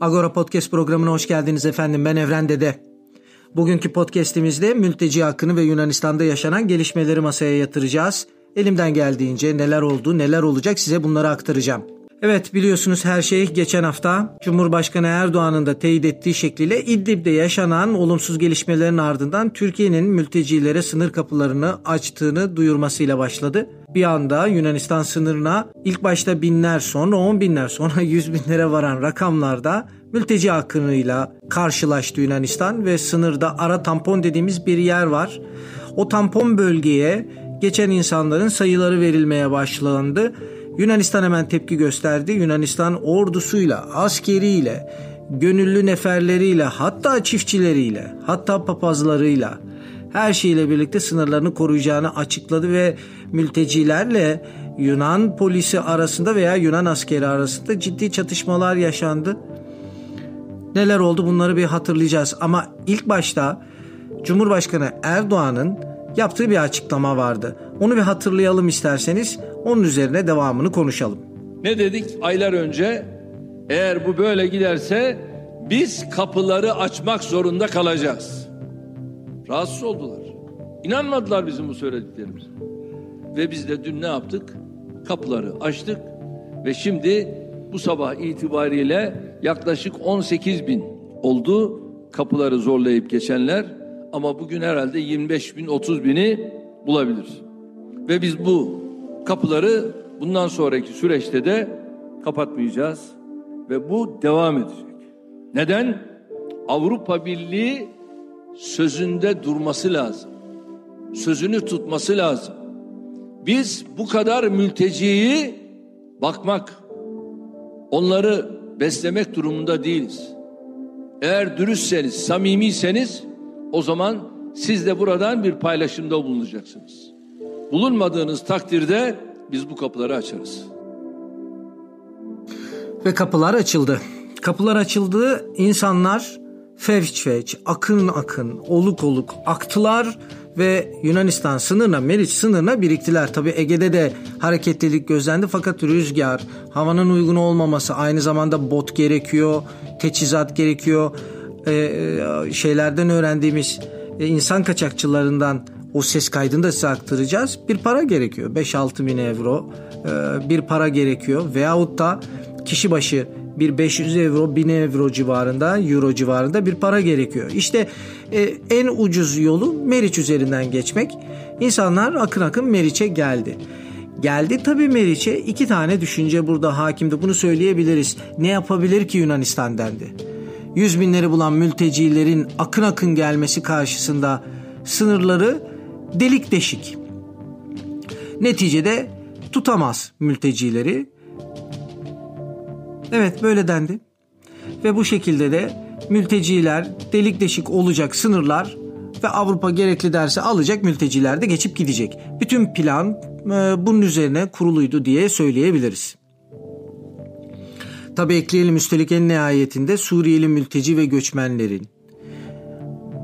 Agora Podcast programına hoş geldiniz efendim. Ben Evren Dede. Bugünkü podcast'imizde mülteci hakkını ve Yunanistan'da yaşanan gelişmeleri masaya yatıracağız. Elimden geldiğince neler oldu, neler olacak size bunları aktaracağım. Evet biliyorsunuz her şey geçen hafta Cumhurbaşkanı Erdoğan'ın da teyit ettiği şekliyle İdlib'de yaşanan olumsuz gelişmelerin ardından Türkiye'nin mültecilere sınır kapılarını açtığını duyurmasıyla başladı. Bir anda Yunanistan sınırına ilk başta binler sonra on binler sonra yüz binlere varan rakamlarda mülteci akınıyla karşılaştı Yunanistan ve sınırda ara tampon dediğimiz bir yer var. O tampon bölgeye geçen insanların sayıları verilmeye başlandı Yunanistan hemen tepki gösterdi. Yunanistan ordusuyla, askeriyle, gönüllü neferleriyle, hatta çiftçileriyle, hatta papazlarıyla her şeyle birlikte sınırlarını koruyacağını açıkladı ve mültecilerle Yunan polisi arasında veya Yunan askeri arasında ciddi çatışmalar yaşandı. Neler oldu bunları bir hatırlayacağız ama ilk başta Cumhurbaşkanı Erdoğan'ın yaptığı bir açıklama vardı. Onu bir hatırlayalım isterseniz. Onun üzerine devamını konuşalım. Ne dedik aylar önce? Eğer bu böyle giderse biz kapıları açmak zorunda kalacağız. Rahatsız oldular. İnanmadılar bizim bu söylediklerimize. Ve biz de dün ne yaptık? Kapıları açtık ve şimdi bu sabah itibariyle yaklaşık 18 bin oldu kapıları zorlayıp geçenler ama bugün herhalde 25 bin 30 bini bulabilir. Ve biz bu kapıları bundan sonraki süreçte de kapatmayacağız ve bu devam edecek. Neden? Avrupa Birliği sözünde durması lazım. Sözünü tutması lazım. Biz bu kadar mülteciyi bakmak, onları beslemek durumunda değiliz. Eğer dürüstseniz, samimiyseniz o zaman siz de buradan bir paylaşımda bulunacaksınız. Bulunmadığınız takdirde biz bu kapıları açarız. Ve kapılar açıldı. Kapılar açıldı. İnsanlar fevç fevç, akın akın, oluk oluk aktılar ve Yunanistan sınırına, Meriç sınırına biriktiler. Tabi Ege'de de hareketlilik gözlendi fakat rüzgar, havanın uygun olmaması, aynı zamanda bot gerekiyor, teçhizat gerekiyor. Ee, şeylerden öğrendiğimiz e, insan kaçakçılarından o ses kaydını da size aktaracağız. Bir para gerekiyor. 5-6 bin euro e, bir para gerekiyor. Veyahut da kişi başı bir 500 euro 1000 euro civarında euro civarında bir para gerekiyor. İşte e, en ucuz yolu Meriç üzerinden geçmek. İnsanlar akın akın Meriç'e geldi. Geldi tabii Meriç'e iki tane düşünce burada hakimdi. Bunu söyleyebiliriz. Ne yapabilir ki Yunanistan dendi. Yüz binleri bulan mültecilerin akın akın gelmesi karşısında sınırları delik deşik. Neticede tutamaz mültecileri. Evet böyle dendi. Ve bu şekilde de mülteciler delik deşik olacak sınırlar ve Avrupa gerekli derse alacak mülteciler de geçip gidecek. Bütün plan e, bunun üzerine kuruluydu diye söyleyebiliriz. Tabi ekleyelim üstelik en nihayetinde Suriyeli mülteci ve göçmenlerin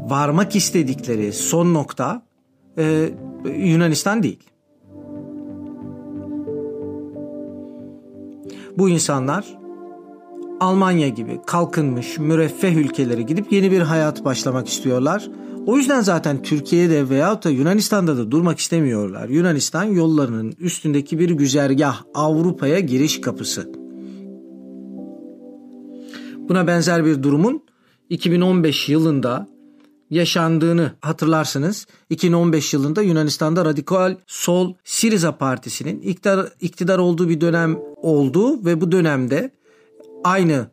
varmak istedikleri son nokta e, Yunanistan değil. Bu insanlar Almanya gibi kalkınmış, müreffeh ülkelere gidip yeni bir hayat başlamak istiyorlar. O yüzden zaten Türkiye'de veyahut da Yunanistan'da da durmak istemiyorlar. Yunanistan yollarının üstündeki bir güzergah, Avrupa'ya giriş kapısı. Buna benzer bir durumun 2015 yılında yaşandığını hatırlarsınız. 2015 yılında Yunanistan'da radikal sol Siriza Partisi'nin iktidar, iktidar olduğu bir dönem oldu ve bu dönemde aynı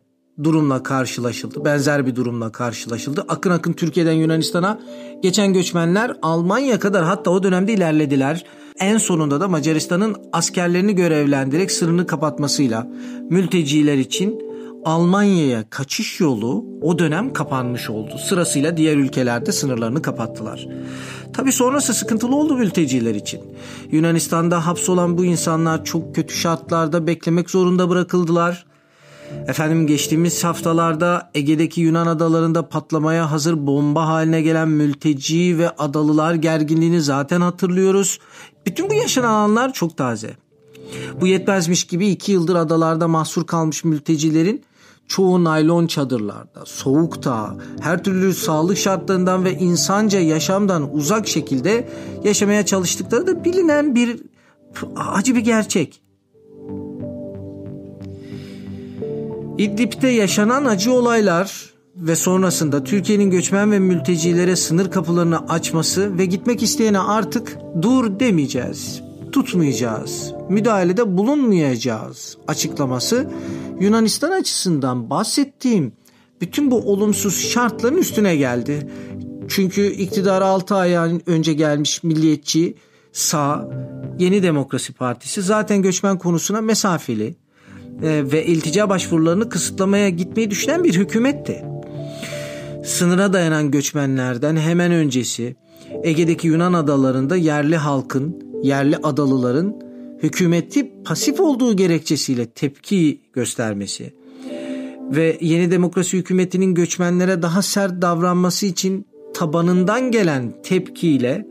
durumla karşılaşıldı. Benzer bir durumla karşılaşıldı. Akın akın Türkiye'den Yunanistan'a geçen göçmenler Almanya kadar hatta o dönemde ilerlediler. En sonunda da Macaristan'ın askerlerini görevlendirerek sınırını kapatmasıyla mülteciler için Almanya'ya kaçış yolu o dönem kapanmış oldu. Sırasıyla diğer ülkelerde sınırlarını kapattılar. Tabi sonrası sıkıntılı oldu mülteciler için. Yunanistan'da hapsolan bu insanlar çok kötü şartlarda beklemek zorunda bırakıldılar. Efendim geçtiğimiz haftalarda Ege'deki Yunan adalarında patlamaya hazır bomba haline gelen mülteci ve adalılar gerginliğini zaten hatırlıyoruz. Bütün bu yaşananlar çok taze. Bu yetmezmiş gibi iki yıldır adalarda mahsur kalmış mültecilerin çoğu naylon çadırlarda, soğukta, her türlü sağlık şartlarından ve insanca yaşamdan uzak şekilde yaşamaya çalıştıkları da bilinen bir acı bir gerçek. İdlib'de yaşanan acı olaylar ve sonrasında Türkiye'nin göçmen ve mültecilere sınır kapılarını açması ve gitmek isteyene artık dur demeyeceğiz, tutmayacağız, müdahalede bulunmayacağız açıklaması Yunanistan açısından bahsettiğim bütün bu olumsuz şartların üstüne geldi. Çünkü iktidara 6 ay önce gelmiş milliyetçi sağ Yeni Demokrasi Partisi zaten göçmen konusuna mesafeli e, ve iltica başvurularını kısıtlamaya gitmeyi düşünen bir hükümetti. Sınıra dayanan göçmenlerden hemen öncesi Ege'deki Yunan adalarında yerli halkın, yerli adalıların hükümeti pasif olduğu gerekçesiyle tepki göstermesi ve yeni demokrasi hükümetinin göçmenlere daha sert davranması için tabanından gelen tepkiyle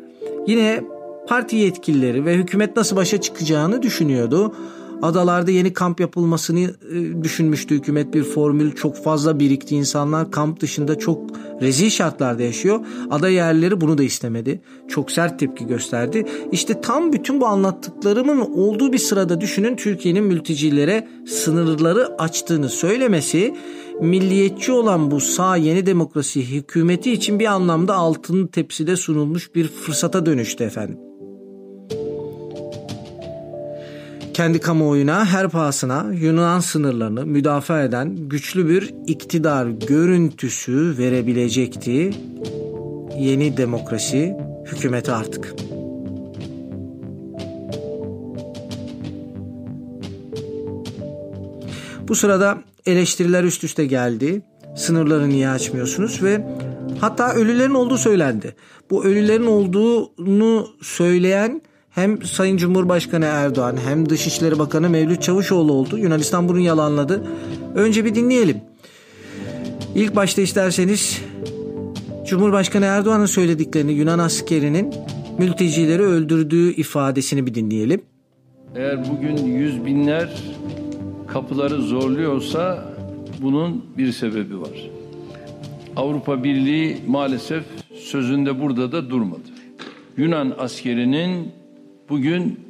yine parti yetkilileri ve hükümet nasıl başa çıkacağını düşünüyordu. Adalarda yeni kamp yapılmasını e, düşünmüştü hükümet bir formül çok fazla birikti insanlar kamp dışında çok rezil şartlarda yaşıyor. Ada yerlileri bunu da istemedi. Çok sert tepki gösterdi. İşte tam bütün bu anlattıklarımın olduğu bir sırada düşünün Türkiye'nin mültecilere sınırları açtığını söylemesi milliyetçi olan bu sağ yeni demokrasi hükümeti için bir anlamda altın tepside sunulmuş bir fırsata dönüştü efendim. Kendi kamuoyuna her pahasına Yunan sınırlarını müdafaa eden güçlü bir iktidar görüntüsü verebilecekti yeni demokrasi hükümeti artık. Bu sırada eleştiriler üst üste geldi. Sınırları niye açmıyorsunuz ve hatta ölülerin olduğu söylendi. Bu ölülerin olduğunu söyleyen hem Sayın Cumhurbaşkanı Erdoğan hem Dışişleri Bakanı Mevlüt Çavuşoğlu oldu. Yunanistan bunu yalanladı. Önce bir dinleyelim. İlk başta isterseniz Cumhurbaşkanı Erdoğan'ın söylediklerini Yunan askerinin mültecileri öldürdüğü ifadesini bir dinleyelim. Eğer bugün yüz binler kapıları zorluyorsa bunun bir sebebi var. Avrupa Birliği maalesef sözünde burada da durmadı. Yunan askerinin bugün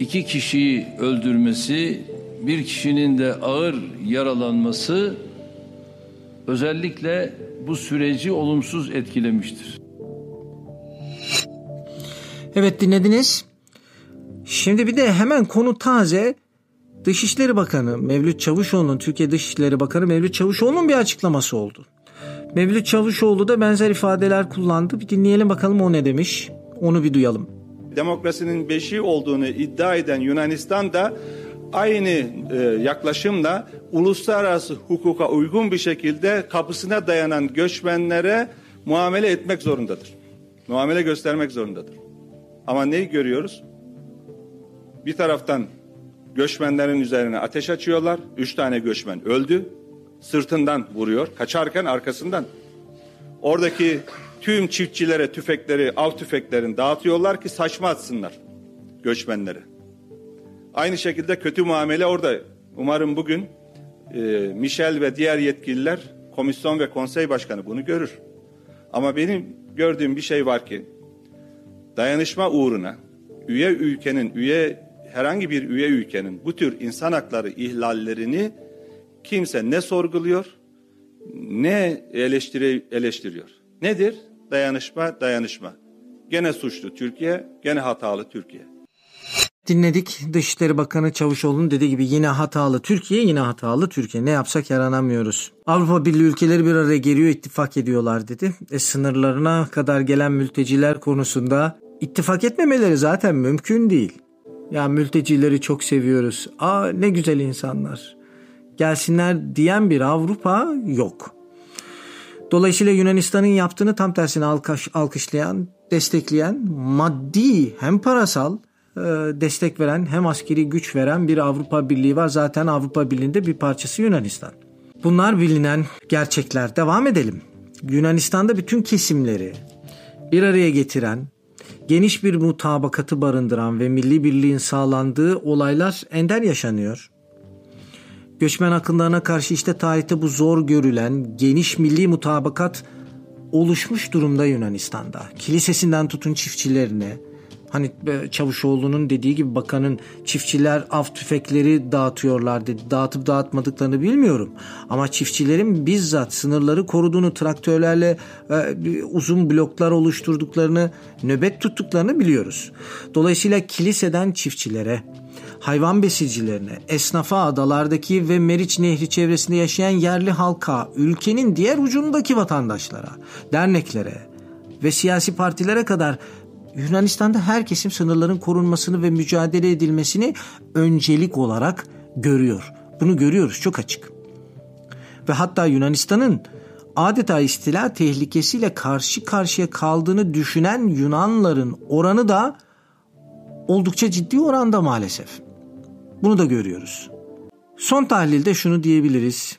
iki kişiyi öldürmesi, bir kişinin de ağır yaralanması özellikle bu süreci olumsuz etkilemiştir. Evet dinlediniz. Şimdi bir de hemen konu taze. Dışişleri Bakanı Mevlüt Çavuşoğlu'nun, Türkiye Dışişleri Bakanı Mevlüt Çavuşoğlu'nun bir açıklaması oldu. Mevlüt Çavuşoğlu da benzer ifadeler kullandı. Bir dinleyelim bakalım o ne demiş. Onu bir duyalım demokrasinin beşiği olduğunu iddia eden Yunanistan da aynı e, yaklaşımla uluslararası hukuka uygun bir şekilde kapısına dayanan göçmenlere muamele etmek zorundadır. Muamele göstermek zorundadır. Ama neyi görüyoruz? Bir taraftan göçmenlerin üzerine ateş açıyorlar. Üç tane göçmen öldü. Sırtından vuruyor. Kaçarken arkasından. Oradaki tüm çiftçilere tüfekleri, av tüfeklerini dağıtıyorlar ki saçma atsınlar göçmenleri. Aynı şekilde kötü muamele orada. Umarım bugün e, Michel ve diğer yetkililer, komisyon ve konsey başkanı bunu görür. Ama benim gördüğüm bir şey var ki dayanışma uğruna üye ülkenin, üye herhangi bir üye ülkenin bu tür insan hakları ihlallerini kimse ne sorguluyor ne eleştiri, eleştiriyor. Nedir? Dayanışma, dayanışma. Gene suçlu Türkiye, gene hatalı Türkiye. Dinledik Dışişleri Bakanı Çavuşoğlu'nun dediği gibi yine hatalı Türkiye yine hatalı Türkiye ne yapsak yaranamıyoruz. Avrupa Birliği ülkeleri bir araya geliyor ittifak ediyorlar dedi. E sınırlarına kadar gelen mülteciler konusunda ittifak etmemeleri zaten mümkün değil. Ya mültecileri çok seviyoruz. Aa ne güzel insanlar. Gelsinler diyen bir Avrupa yok. Dolayısıyla Yunanistan'ın yaptığını tam tersine alkış, alkışlayan, destekleyen, maddi hem parasal e, destek veren hem askeri güç veren bir Avrupa Birliği var. Zaten Avrupa Birliği'nde bir parçası Yunanistan. Bunlar bilinen gerçekler. Devam edelim. Yunanistan'da bütün kesimleri bir araya getiren, geniş bir mutabakatı barındıran ve milli birliğin sağlandığı olaylar ender yaşanıyor. Göçmen akınlarına karşı işte tarihte bu zor görülen geniş milli mutabakat oluşmuş durumda Yunanistan'da. Kilisesinden tutun çiftçilerine, Hani e, Çavuşoğlu'nun dediği gibi bakanın çiftçiler av tüfekleri dağıtıyorlar dedi. Dağıtıp dağıtmadıklarını bilmiyorum. Ama çiftçilerin bizzat sınırları koruduğunu, traktörlerle e, uzun bloklar oluşturduklarını, nöbet tuttuklarını biliyoruz. Dolayısıyla kiliseden çiftçilere, hayvan besicilerine, esnafa, adalardaki ve Meriç Nehri çevresinde yaşayan yerli halka, ülkenin diğer ucundaki vatandaşlara, derneklere ve siyasi partilere kadar Yunanistan'da her kesim sınırların korunmasını ve mücadele edilmesini öncelik olarak görüyor. Bunu görüyoruz çok açık. Ve hatta Yunanistan'ın adeta istila tehlikesiyle karşı karşıya kaldığını düşünen Yunanların oranı da oldukça ciddi oranda maalesef. Bunu da görüyoruz. Son tahlilde şunu diyebiliriz.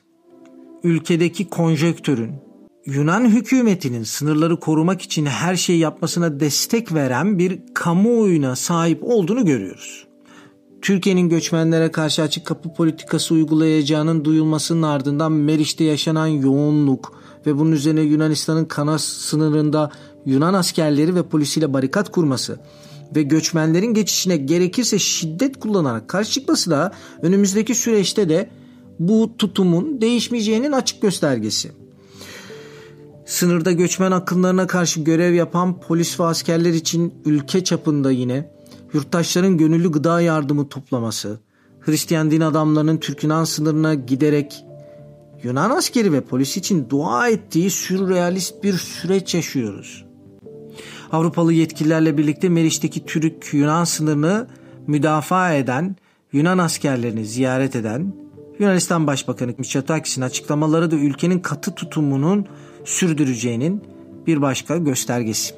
Ülkedeki konjöktörün Yunan hükümetinin sınırları korumak için her şeyi yapmasına destek veren bir kamuoyuna sahip olduğunu görüyoruz. Türkiye'nin göçmenlere karşı açık kapı politikası uygulayacağının duyulmasının ardından Meriç'te yaşanan yoğunluk ve bunun üzerine Yunanistan'ın Kanas sınırında Yunan askerleri ve polisiyle barikat kurması ve göçmenlerin geçişine gerekirse şiddet kullanarak karşı çıkması da önümüzdeki süreçte de bu tutumun değişmeyeceğinin açık göstergesi. Sınırda göçmen akınlarına karşı görev yapan polis ve askerler için ülke çapında yine yurttaşların gönüllü gıda yardımı toplaması, Hristiyan din adamlarının Türk-Yunan sınırına giderek Yunan askeri ve polis için dua ettiği sürrealist bir süreç yaşıyoruz. Avrupalı yetkililerle birlikte Meriç'teki Türk-Yunan sınırını müdafaa eden, Yunan askerlerini ziyaret eden Yunanistan Başbakanı Mitsotakis'in açıklamaları da ülkenin katı tutumunun sürdüreceğinin bir başka göstergesi.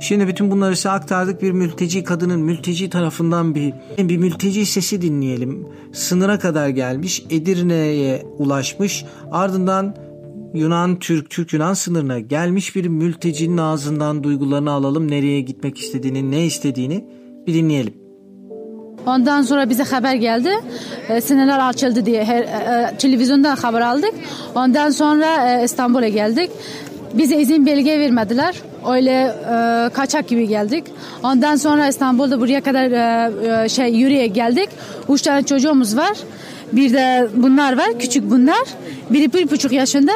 Şimdi bütün bunları size aktardık bir mülteci kadının mülteci tarafından bir bir mülteci sesi dinleyelim. Sınıra kadar gelmiş, Edirne'ye ulaşmış, ardından Yunan Türk Türk Yunan sınırına gelmiş bir mültecinin ağzından duygularını alalım. Nereye gitmek istediğini, ne istediğini bir dinleyelim. Ondan sonra bize haber geldi. E, sınırlar açıldı diye her, e, e televizyondan haber aldık. Ondan sonra e, İstanbul'a geldik. Bize izin belge vermediler. Öyle e, kaçak gibi geldik. Ondan sonra İstanbul'da buraya kadar e, e, şey yürüye geldik. Üç tane çocuğumuz var. Bir de bunlar var. Küçük bunlar. Biri bir buçuk yaşında.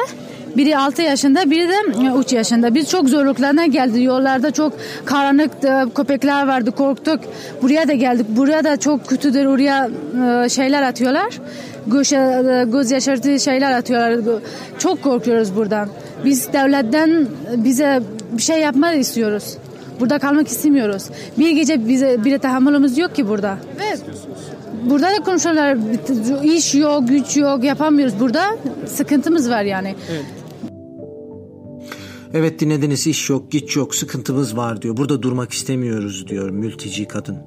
Biri 6 yaşında, biri de 3 yaşında. Biz çok zorluklarına geldi. Yollarda çok karanlıktı, köpekler vardı, korktuk. Buraya da geldik. Buraya da çok kötüdür. Oraya e, şeyler atıyorlar. Göz, e, göz yaşartıcı şeyler atıyorlar. Çok korkuyoruz buradan. Biz devletten bize bir şey yapmak istiyoruz. Burada kalmak istemiyoruz. Bir gece bize bir tahammülümüz yok ki burada. Ve burada da konuşuyorlar iş yok, güç yok, yapamıyoruz. Burada sıkıntımız var yani. Evet. Evet dinlediniz iş yok, güç yok, sıkıntımız var diyor. Burada durmak istemiyoruz diyor mülteci kadın.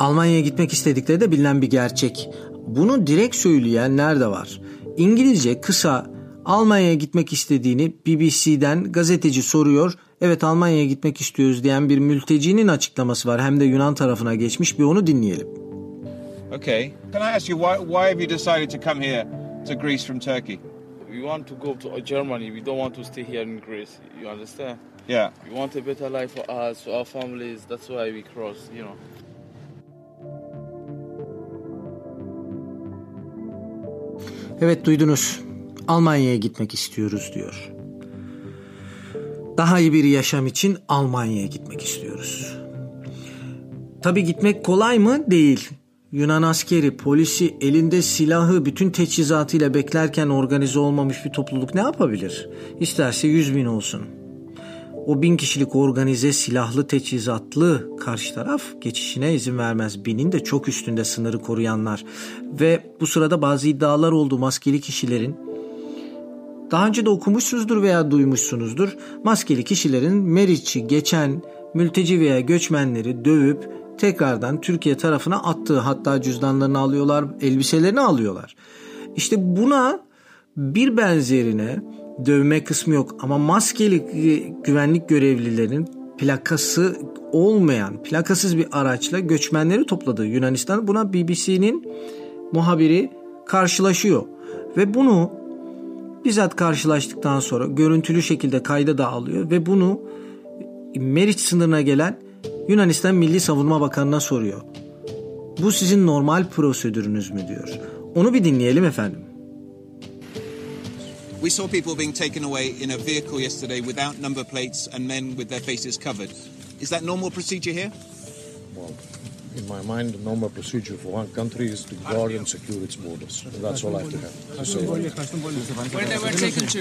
Almanya'ya gitmek istedikleri de bilinen bir gerçek. Bunu direkt söyleyenler de var. İngilizce kısa Almanya'ya gitmek istediğini BBC'den gazeteci soruyor. Evet Almanya'ya gitmek istiyoruz diyen bir mültecinin açıklaması var. Hem de Yunan tarafına geçmiş bir onu dinleyelim. Okay. Can I ask you why, why have you decided to come here to Greece from Turkey? we want to go to Germany. We don't want to stay here in Greece. You understand? Yeah. We want a better life for us, for our families. That's why we cross. You know. Evet duydunuz. Almanya'ya gitmek istiyoruz diyor. Daha iyi bir yaşam için Almanya'ya gitmek istiyoruz. Tabii gitmek kolay mı? Değil. Yunan askeri, polisi elinde silahı bütün teçhizatıyla beklerken organize olmamış bir topluluk ne yapabilir? İsterse yüz bin olsun. O bin kişilik organize silahlı teçhizatlı karşı taraf geçişine izin vermez. Binin de çok üstünde sınırı koruyanlar. Ve bu sırada bazı iddialar oldu maskeli kişilerin. Daha önce de okumuşsunuzdur veya duymuşsunuzdur. Maskeli kişilerin Meriç'i geçen mülteci veya göçmenleri dövüp tekrardan Türkiye tarafına attığı hatta cüzdanlarını alıyorlar, elbiselerini alıyorlar. İşte buna bir benzerine dövme kısmı yok ama maskeli güvenlik görevlilerin plakası olmayan, plakasız bir araçla göçmenleri topladı Yunanistan. Buna BBC'nin muhabiri karşılaşıyor ve bunu bizzat karşılaştıktan sonra görüntülü şekilde kayda da alıyor ve bunu Meriç sınırına gelen Yunanistan Milli Savunma Bakanı'na soruyor. Bu sizin normal prosedürünüz mü diyor. Onu bir dinleyelim efendim. We saw people being taken away in a vehicle yesterday without number plates and men with their faces covered. Is that normal procedure here? İn my mind, the normal procedure for one country is to guard and secure its borders. That's all I have to have to taken to?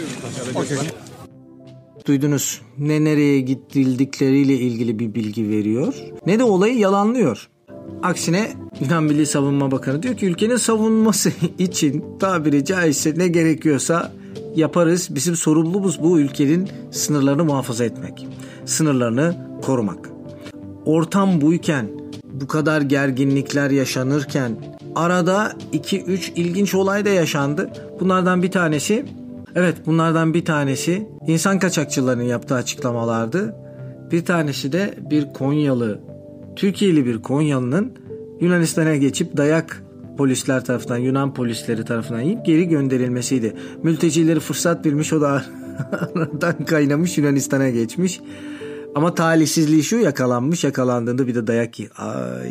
Duydunuz ne nereye gittildikleriyle ilgili bir bilgi veriyor ne de olayı yalanlıyor. Aksine Yunan Milli Savunma Bakanı diyor ki ülkenin savunması için tabiri caizse ne gerekiyorsa yaparız. Bizim sorumluluğumuz bu ülkenin sınırlarını muhafaza etmek. Sınırlarını korumak. Ortam buyken bu kadar gerginlikler yaşanırken arada 2-3 ilginç olay da yaşandı. Bunlardan bir tanesi evet bunlardan bir tanesi insan kaçakçılarının yaptığı açıklamalardı. Bir tanesi de bir Konyalı, Türkiye'li bir Konyalı'nın Yunanistan'a geçip dayak polisler tarafından, Yunan polisleri tarafından yiyip geri gönderilmesiydi. Mültecileri fırsat bilmiş o da aradan kaynamış Yunanistan'a geçmiş. Ama talihsizliği şu yakalanmış yakalandığında bir de dayak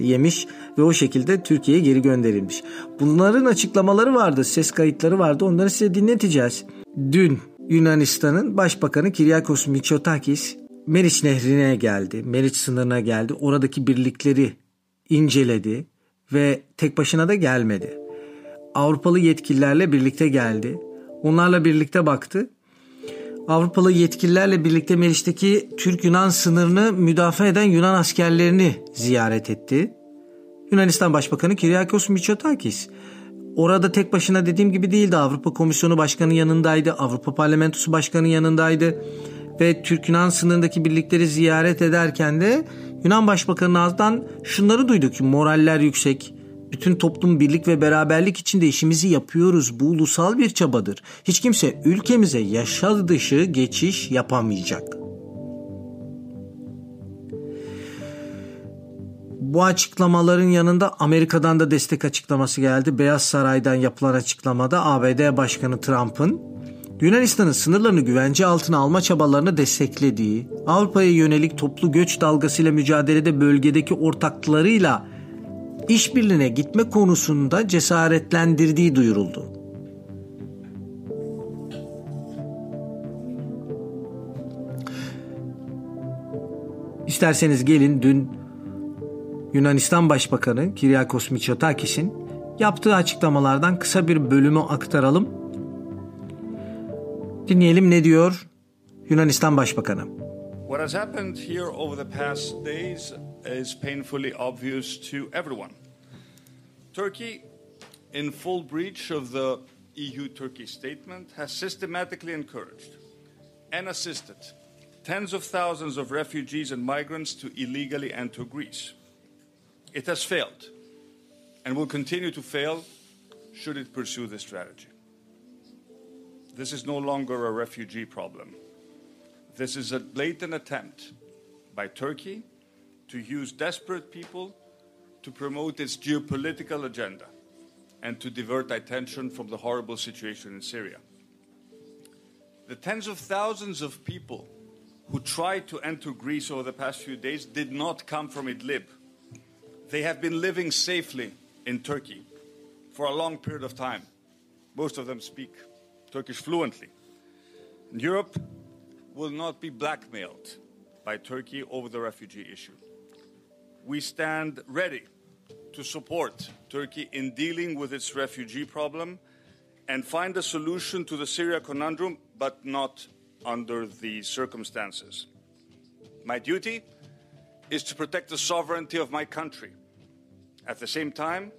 yemiş ve o şekilde Türkiye'ye geri gönderilmiş. Bunların açıklamaları vardı ses kayıtları vardı onları size dinleteceğiz. Dün Yunanistan'ın Başbakanı Kyriakos Mitsotakis Meriç Nehri'ne geldi. Meriç sınırına geldi. Oradaki birlikleri inceledi ve tek başına da gelmedi. Avrupalı yetkililerle birlikte geldi. Onlarla birlikte baktı. Avrupalı yetkililerle birlikte Meriç'teki Türk-Yunan sınırını müdafaa eden Yunan askerlerini ziyaret etti. Yunanistan Başbakanı Kyriakos Mitsotakis. Orada tek başına dediğim gibi değildi. Avrupa Komisyonu Başkanı yanındaydı. Avrupa Parlamentosu Başkanı yanındaydı. Ve Türk-Yunan sınırındaki birlikleri ziyaret ederken de Yunan Başbakanı'nın ağzından şunları duyduk ki moraller yüksek. Bütün toplum birlik ve beraberlik içinde işimizi yapıyoruz. Bu ulusal bir çabadır. Hiç kimse ülkemize yaşa dışı geçiş yapamayacak. Bu açıklamaların yanında Amerika'dan da destek açıklaması geldi. Beyaz Saray'dan yapılan açıklamada ABD Başkanı Trump'ın Yunanistan'ın sınırlarını güvence altına alma çabalarını desteklediği, Avrupa'ya yönelik toplu göç dalgasıyla mücadelede bölgedeki ortaklarıyla işbirliğine gitme konusunda cesaretlendirdiği duyuruldu. İsterseniz gelin dün Yunanistan Başbakanı Kyriakos Mitsotakis'in yaptığı açıklamalardan kısa bir bölümü aktaralım. Dinleyelim ne diyor Yunanistan Başbakanı. What has happened here over the past days is painfully obvious to everyone. Turkey, in full breach of the EU Turkey statement, has systematically encouraged and assisted tens of thousands of refugees and migrants to illegally enter Greece. It has failed and will continue to fail should it pursue this strategy. This is no longer a refugee problem. This is a blatant attempt by Turkey to use desperate people to promote its geopolitical agenda and to divert attention from the horrible situation in Syria. The tens of thousands of people who tried to enter Greece over the past few days did not come from Idlib. They have been living safely in Turkey for a long period of time. Most of them speak Turkish fluently. Europe will not be blackmailed by Turkey over the refugee issue. We stand ready to support Turkey in dealing with its refugee problem and find a solution to the Syria conundrum, but not under these circumstances. My duty is to protect the sovereignty of my country. At the same time,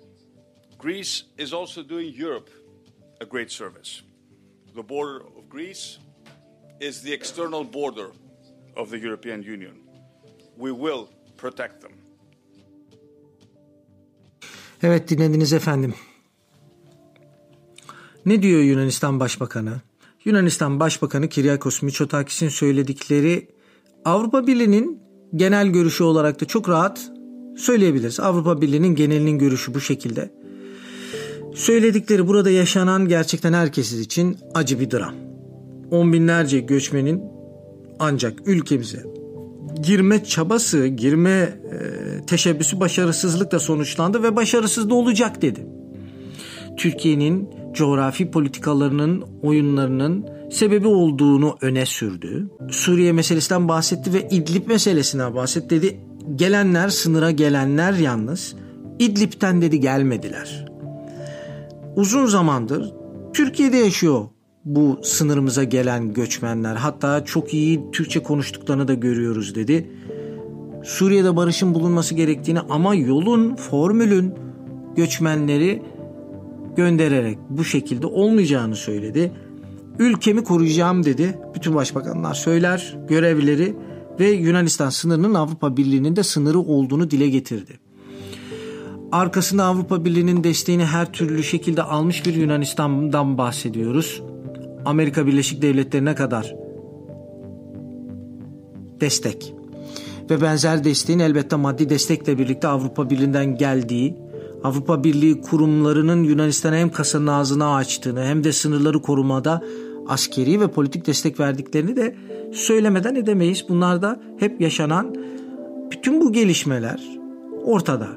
Greece is also doing Europe a great service. The border of Greece is the external border of the European Union. We will protect them. Evet dinlediniz efendim. Ne diyor Yunanistan Başbakanı? Yunanistan Başbakanı Kyriakos Mitsotakis'in söyledikleri Avrupa Birliği'nin genel görüşü olarak da çok rahat söyleyebiliriz. Avrupa Birliği'nin genelinin görüşü bu şekilde. Söyledikleri burada yaşanan gerçekten herkes için acı bir dram. On binlerce göçmenin ancak ülkemize girme çabası, girme e, teşebbüsü başarısızlıkla sonuçlandı ve başarısız da olacak dedi. Türkiye'nin coğrafi politikalarının, oyunlarının sebebi olduğunu öne sürdü. Suriye meselesinden bahsetti ve İdlib meselesinden bahsetti dedi. Gelenler, sınıra gelenler yalnız İdlib'ten dedi gelmediler. Uzun zamandır Türkiye'de yaşıyor bu sınırımıza gelen göçmenler. Hatta çok iyi Türkçe konuştuklarını da görüyoruz dedi. Suriye'de barışın bulunması gerektiğini ama yolun, formülün göçmenleri göndererek bu şekilde olmayacağını söyledi. Ülkemi koruyacağım dedi. Bütün başbakanlar söyler, görevlileri ve Yunanistan sınırının Avrupa Birliği'nin de sınırı olduğunu dile getirdi. Arkasında Avrupa Birliği'nin desteğini her türlü şekilde almış bir Yunanistan'dan bahsediyoruz. Amerika Birleşik Devletleri'ne kadar destek ve benzer desteğin elbette maddi destekle birlikte Avrupa Birliği'nden geldiği, Avrupa Birliği kurumlarının Yunanistan'a hem kasanın ağzını açtığını hem de sınırları korumada askeri ve politik destek verdiklerini de söylemeden edemeyiz. Bunlar da hep yaşanan bütün bu gelişmeler ortada.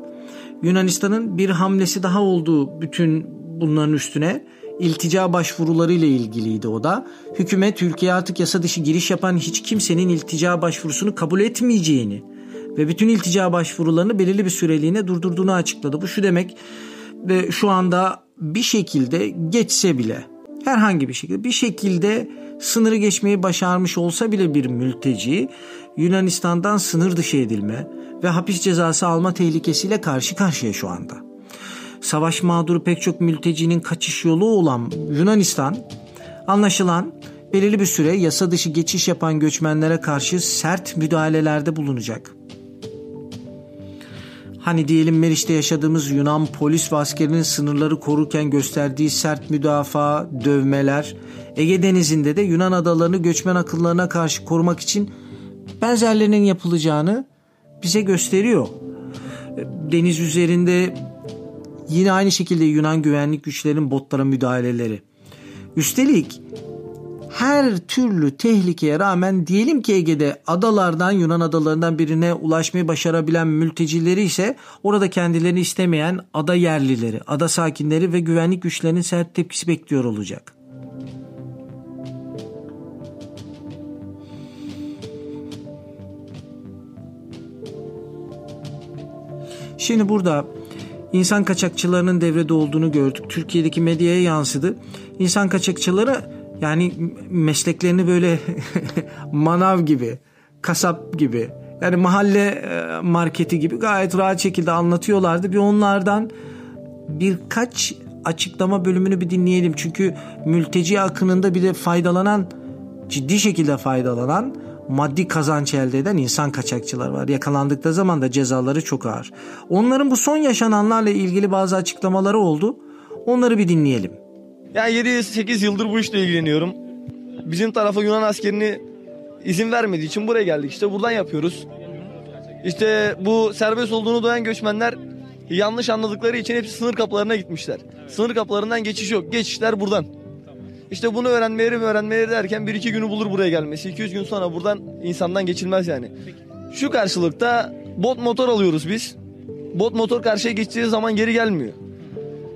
Yunanistan'ın bir hamlesi daha olduğu bütün bunların üstüne iltica başvuruları ile ilgiliydi o da. Hükümet ülkeye artık yasa dışı giriş yapan hiç kimsenin iltica başvurusunu kabul etmeyeceğini ve bütün iltica başvurularını belirli bir süreliğine durdurduğunu açıkladı. Bu şu demek ve şu anda bir şekilde geçse bile herhangi bir şekilde bir şekilde sınırı geçmeyi başarmış olsa bile bir mülteci Yunanistan'dan sınır dışı edilme ve hapis cezası alma tehlikesiyle karşı karşıya şu anda. Savaş mağduru pek çok mültecinin kaçış yolu olan Yunanistan anlaşılan belirli bir süre yasa dışı geçiş yapan göçmenlere karşı sert müdahalelerde bulunacak. Hani diyelim Meriç'te yaşadığımız Yunan polis ve askerinin sınırları korurken gösterdiği sert müdafaa, dövmeler, Ege Denizi'nde de Yunan adalarını göçmen akıllarına karşı korumak için benzerlerinin yapılacağını bize gösteriyor. Deniz üzerinde yine aynı şekilde Yunan güvenlik güçlerinin botlara müdahaleleri. Üstelik her türlü tehlikeye rağmen diyelim ki Ege'de adalardan Yunan adalarından birine ulaşmayı başarabilen mültecileri ise orada kendilerini istemeyen ada yerlileri, ada sakinleri ve güvenlik güçlerinin sert tepkisi bekliyor olacak. Şimdi burada insan kaçakçılarının devrede olduğunu gördük. Türkiye'deki medyaya yansıdı. İnsan kaçakçıları yani mesleklerini böyle manav gibi, kasap gibi, yani mahalle marketi gibi gayet rahat şekilde anlatıyorlardı. Bir onlardan birkaç açıklama bölümünü bir dinleyelim. Çünkü mülteci akınında bir de faydalanan, ciddi şekilde faydalanan maddi kazanç elde eden insan kaçakçılar var. Yakalandıkları zaman da cezaları çok ağır. Onların bu son yaşananlarla ilgili bazı açıklamaları oldu. Onları bir dinleyelim. Yani 7-8 yıldır bu işle ilgileniyorum. Bizim tarafa Yunan askerini izin vermediği için buraya geldik. İşte buradan yapıyoruz. İşte bu serbest olduğunu duyan göçmenler yanlış anladıkları için hepsi sınır kapılarına gitmişler. Sınır kapılarından geçiş yok. Geçişler buradan. İşte bunu öğrenmeleri öğrenmeleri derken bir iki günü bulur buraya gelmesi. 200 gün sonra buradan insandan geçilmez yani. Şu karşılıkta bot motor alıyoruz biz. Bot motor karşıya geçtiği zaman geri gelmiyor.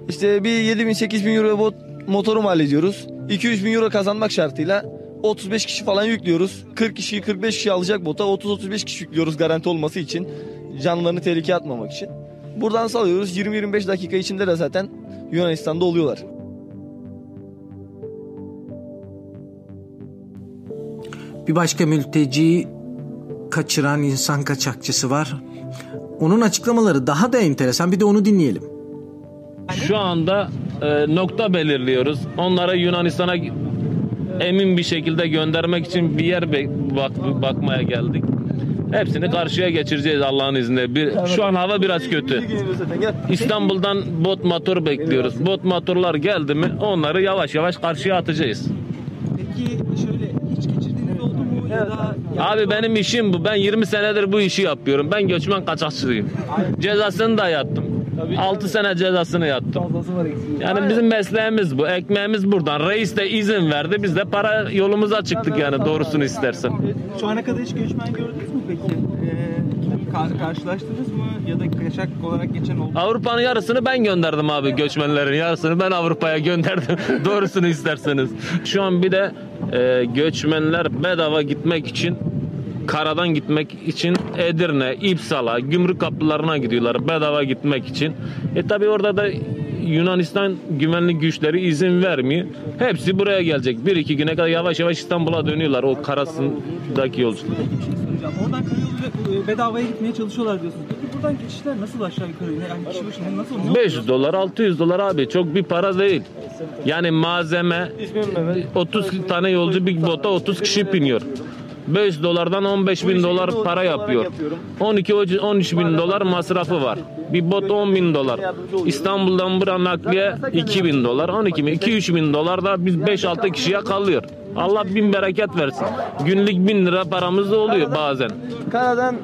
İşte bir 7 bin 8 bin euro bot motoru mal ediyoruz. 200 bin euro kazanmak şartıyla 35 kişi falan yüklüyoruz. 40 kişi 45 kişi alacak bota 30-35 kişi yüklüyoruz garanti olması için. Canlarını tehlikeye atmamak için. Buradan salıyoruz 20-25 dakika içinde de zaten Yunanistan'da oluyorlar. Bir başka mülteci kaçıran insan kaçakçısı var. Onun açıklamaları daha da enteresan. Bir de onu dinleyelim. Şu anda e, nokta belirliyoruz. Onlara Yunanistan'a emin bir şekilde göndermek için bir yer bak, bakmaya geldik. Hepsini karşıya geçireceğiz Allah'ın izniyle. Bir, şu an hava biraz kötü. İstanbul'dan bot motor bekliyoruz. Bot motorlar geldi mi onları yavaş yavaş karşıya atacağız. Peki şöyle hiç geçirdiğiniz oldu mu ya da Abi benim işim bu. Ben 20 senedir bu işi yapıyorum. Ben göçmen kaçakçıyım. Cezasını da yattım. 6 sene cezasını yattım. Yani bizim mesleğimiz bu. Ekmeğimiz buradan. Reis de izin verdi. Biz de para yolumuza çıktık yani doğrusunu istersen. Şu ana kadar hiç göçmen gördünüz mü peki? Ee, kar- karşılaştınız mı? Ya da kaçak olarak geçen oldu mu? Avrupa'nın yarısını ben gönderdim abi göçmenlerin yarısını ben Avrupa'ya gönderdim doğrusunu isterseniz. Şu an bir de e, göçmenler bedava gitmek için karadan gitmek için Edirne, İpsala, gümrük kapılarına gidiyorlar bedava gitmek için. E tabi orada da Yunanistan güvenlik güçleri izin vermiyor. Hepsi buraya gelecek. Bir iki güne kadar yavaş yavaş İstanbul'a dönüyorlar o karasındaki yolculuk. Oradan karayoluyla e, bedavaya gitmeye çalışıyorlar diyorsunuz. Peki buradan geçişler nasıl aşağı yukarı? Yani kişi başına nasıl? ne 500 dolar 600 dolar abi çok bir para değil. Yani malzeme 30 tane yolcu bir bota 30 kişi biniyor. 5 dolardan 15 bin dolar para yapıyor. 12 13 bin dolar masrafı var. Bir bot 10 bin dolar. İstanbul'dan buraya nakliye 2 bin dolar. 12 bin 2-3 bin dolar da biz 5-6 kişiye kalıyor. Allah bin bereket versin. Günlük bin lira paramız da oluyor bazen. Karadan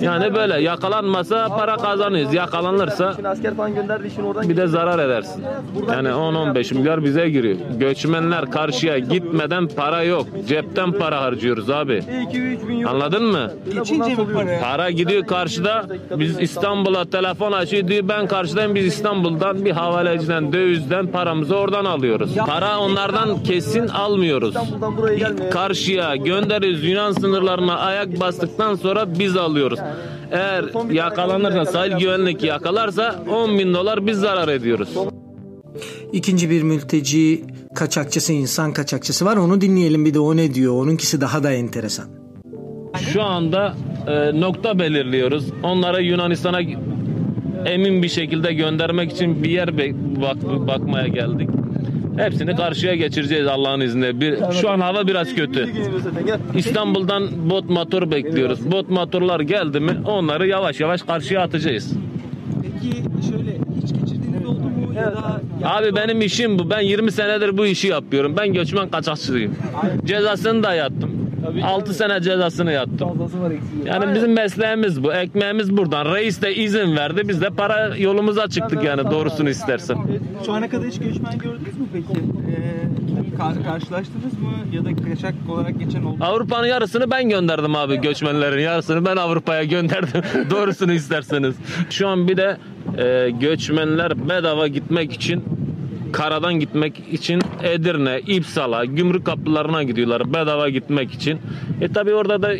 Yani böyle yakalanmasa para kazanıyoruz. Yakalanırsa Şimdi asker falan gönderdiği için oradan bir de zarar edersin. Yani 10-15 milyar bize giriyor. Göçmenler karşıya gitmeden para yok. Cepten para harcıyoruz abi. 2-3 bin euro. Anladın mı? Mi para? Para gidiyor karşıda. Biz İstanbul'a telefon açıyor diyor ben karşıdayım biz İstanbul'dan bir havaleciden dövizden paramızı oradan alıyoruz. Para onlardan kesin almıyoruz. İstanbul'dan buraya gelmeye. Karşıya gönderiyoruz Yunan sınırlarına ayak bastıktan sonra biz alıyoruz. Eğer yakalanırsa sahil güvenlik yakalarsa 10 bin dolar biz zarar ediyoruz. İkinci bir mülteci kaçakçısı, insan kaçakçısı var. Onu dinleyelim bir de o ne diyor. Onunkisi daha da enteresan. Şu anda e, nokta belirliyoruz. Onlara Yunanistan'a emin bir şekilde göndermek için bir yer bak- bakmaya geldik. Hepsini karşıya geçireceğiz Allah'ın izniyle. Bir, şu an hava biraz kötü. İstanbul'dan bot motor bekliyoruz. Bot motorlar geldi mi onları yavaş yavaş karşıya atacağız. Peki şöyle hiç geçirdiğiniz oldu mu? Ya da Abi benim işim bu. Ben 20 senedir bu işi yapıyorum. Ben göçmen kaçakçıyım. Cezasını da yattım. 6 sene cezasını yattım. Fazlası var eksiği. Yani bizim mesleğimiz bu. Ekmeğimiz buradan. Reis de izin verdi. Biz de para yolumuza çıktık yani doğrusunu istersen. şu ana kadar hiç göçmen gördünüz mü peki? Ee, kar- karşılaştınız mı? Ya da kaçak olarak geçen oldu mu? Avrupa'nın yarısını ben gönderdim abi göçmenlerin yarısını ben Avrupa'ya gönderdim doğrusunu isterseniz. Şu an bir de e, göçmenler bedava gitmek için karadan gitmek için Edirne, İpsala, gümrük kapılarına gidiyorlar bedava gitmek için. E tabi orada da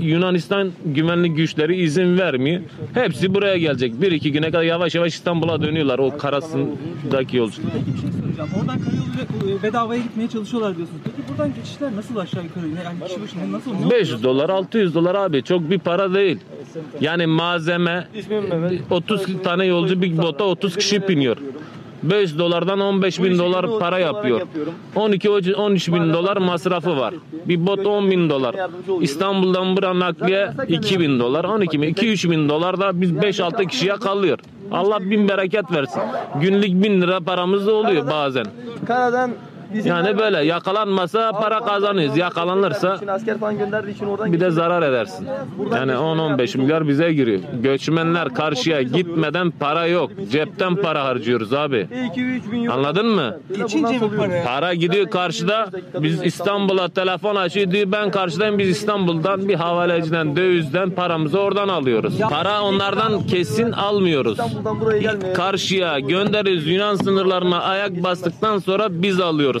Yunanistan güvenlik güçleri izin vermiyor. Hepsi buraya gelecek. Bir iki güne kadar yavaş yavaş İstanbul'a dönüyorlar o karasındaki yolculuk. Bir şey soracağım. Oradan karayoluyla e, bedavaya gitmeye çalışıyorlar diyorsunuz. Peki buradan geçişler nasıl aşağı yukarı? Yani kişi başına nasıl? ne 500 dolar 600 dolar abi çok bir para değil. Yani malzeme 30 tane yolcu bir bota 30 kişi biniyor. 5 dolardan 15 bin dolar para yapıyor. 12 13 bin dolar masrafı var. Bir bot 10 bin dolar. İstanbul'dan buraya nakliye 2 bin dolar. 12 bin 2-3 bin dolar da biz 5-6 kişiye kalıyor. Allah bin bereket versin. Günlük bin lira paramız da oluyor bazen. Karadan bizim Yani böyle yakalanmasa para kazanıyoruz. Yakalanırsa Şimdi asker falan gönderdiği için oradan bir de zarar edersin. Yani 10-15 milyar bize giriyor. Göçmenler karşıya gitmeden para yok. Cepten para harcıyoruz abi. 2-3 bin euro. Anladın mı? Geçince mi para? Para gidiyor karşıda. Biz İstanbul'a telefon açıyor diyor ben karşıdayım biz İstanbul'dan bir havaleciden dövizden paramızı oradan alıyoruz. Para onlardan kesin almıyoruz. Karşıya gönderiyoruz Yunan sınırlarına ayak bastıktan sonra biz alıyoruz.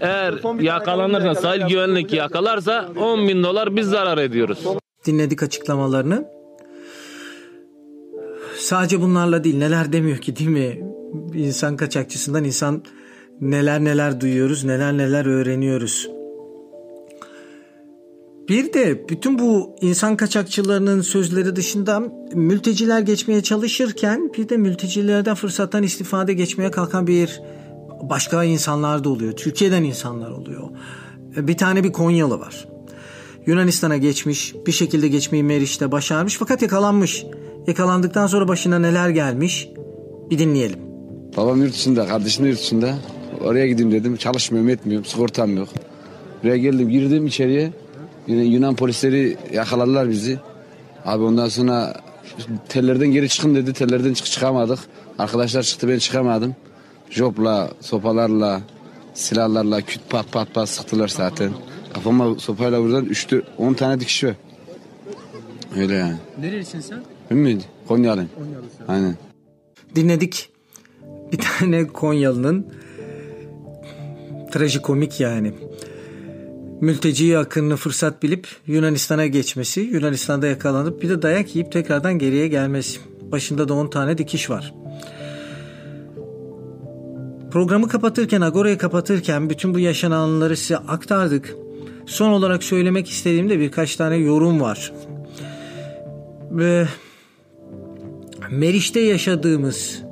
Eğer yakalanırsa sahil güvenlik yakalarsa 10 bin dolar biz zarar ediyoruz. Dinledik açıklamalarını. Sadece bunlarla değil neler demiyor ki değil mi? İnsan kaçakçısından insan neler neler duyuyoruz, neler neler öğreniyoruz. Bir de bütün bu insan kaçakçılarının sözleri dışında mülteciler geçmeye çalışırken bir de mültecilerden fırsattan istifade geçmeye kalkan bir başka insanlar da oluyor. Türkiye'den insanlar oluyor. Bir tane bir Konyalı var. Yunanistan'a geçmiş, bir şekilde geçmeyi Meriç'te başarmış fakat yakalanmış. Yakalandıktan sonra başına neler gelmiş bir dinleyelim. Babam yurt dışında, kardeşim de yurt dışında. Oraya gideyim dedim. Çalışmıyorum, etmiyorum. Sigortam yok. Buraya geldim, girdim içeriye. Yine Yunan polisleri yakaladılar bizi. Abi ondan sonra tellerden geri çıkın dedi. Tellerden çık çıkamadık. Arkadaşlar çıktı ben çıkamadım. Jopla, sopalarla, silahlarla küt pat pat pat sıktılar zaten. Kafama sopayla vurdular. Üçtü, on tane dikiş var. Öyle yani. Nerelisin sen? Ben mi? Konyalıyım. Konyalısın. Aynen. Dinledik bir tane Konyalı'nın trajikomik yani mülteci akınını fırsat bilip Yunanistan'a geçmesi, Yunanistan'da yakalanıp bir de dayak yiyip tekrardan geriye gelmesi. Başında da 10 tane dikiş var. Programı kapatırken, Agora'yı kapatırken bütün bu yaşananları size aktardık. Son olarak söylemek istediğimde birkaç tane yorum var. Ve Meriç'te yaşadığımız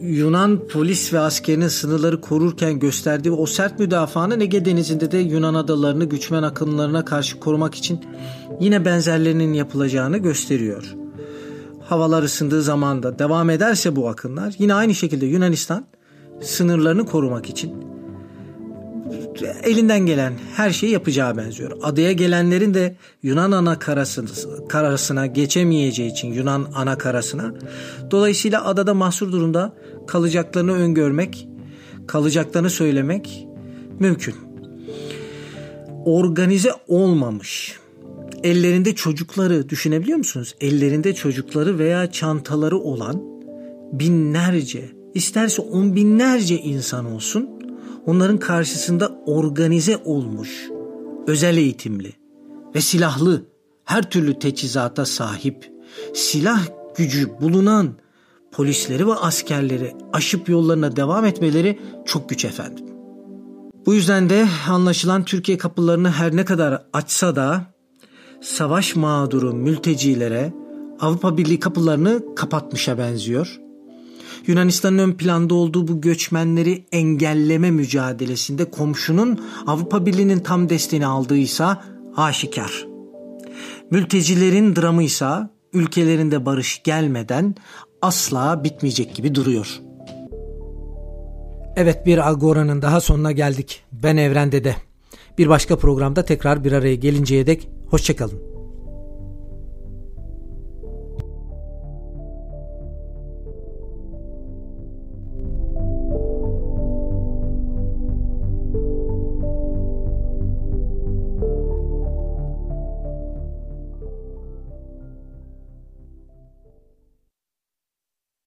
Yunan polis ve askerinin sınırları korurken gösterdiği o sert müdafaanın Ege Denizi'nde de Yunan adalarını güçmen akınlarına karşı korumak için yine benzerlerinin yapılacağını gösteriyor. Havalar ısındığı zaman da devam ederse bu akınlar yine aynı şekilde Yunanistan sınırlarını korumak için elinden gelen her şeyi yapacağı benziyor. Adaya gelenlerin de Yunan ana karasına, karasına geçemeyeceği için Yunan ana karasına dolayısıyla adada mahsur durumda kalacaklarını öngörmek, kalacaklarını söylemek mümkün. Organize olmamış. Ellerinde çocukları düşünebiliyor musunuz? Ellerinde çocukları veya çantaları olan binlerce, isterse on binlerce insan olsun onların karşısında organize olmuş, özel eğitimli ve silahlı her türlü teçhizata sahip, silah gücü bulunan polisleri ve askerleri aşıp yollarına devam etmeleri çok güç efendim. Bu yüzden de anlaşılan Türkiye kapılarını her ne kadar açsa da savaş mağduru mültecilere Avrupa Birliği kapılarını kapatmışa benziyor. Yunanistan'ın ön planda olduğu bu göçmenleri engelleme mücadelesinde komşunun Avrupa Birliği'nin tam desteğini aldığıysa aşikar. Mültecilerin dramıysa ülkelerinde barış gelmeden asla bitmeyecek gibi duruyor. Evet bir Agora'nın daha sonuna geldik. Ben Evren Dede. Bir başka programda tekrar bir araya gelinceye dek hoşçakalın.